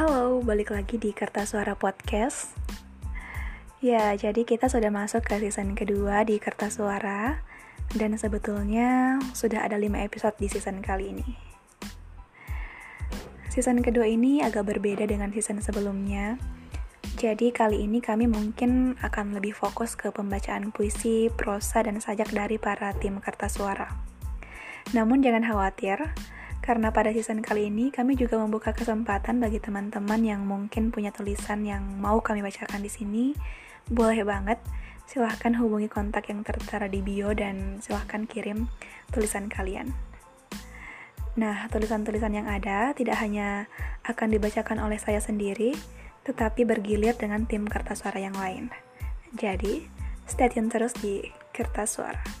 Halo, balik lagi di Kertas Suara Podcast. Ya, jadi kita sudah masuk ke season kedua di Kertas Suara dan sebetulnya sudah ada 5 episode di season kali ini. Season kedua ini agak berbeda dengan season sebelumnya. Jadi kali ini kami mungkin akan lebih fokus ke pembacaan puisi, prosa, dan sajak dari para tim Kertas Suara. Namun jangan khawatir, karena pada season kali ini kami juga membuka kesempatan bagi teman-teman yang mungkin punya tulisan yang mau kami bacakan di sini. Boleh banget, silahkan hubungi kontak yang tertera di bio dan silahkan kirim tulisan kalian. Nah, tulisan-tulisan yang ada tidak hanya akan dibacakan oleh saya sendiri, tetapi bergilir dengan tim kertas suara yang lain. Jadi, stay tune terus di kertas suara.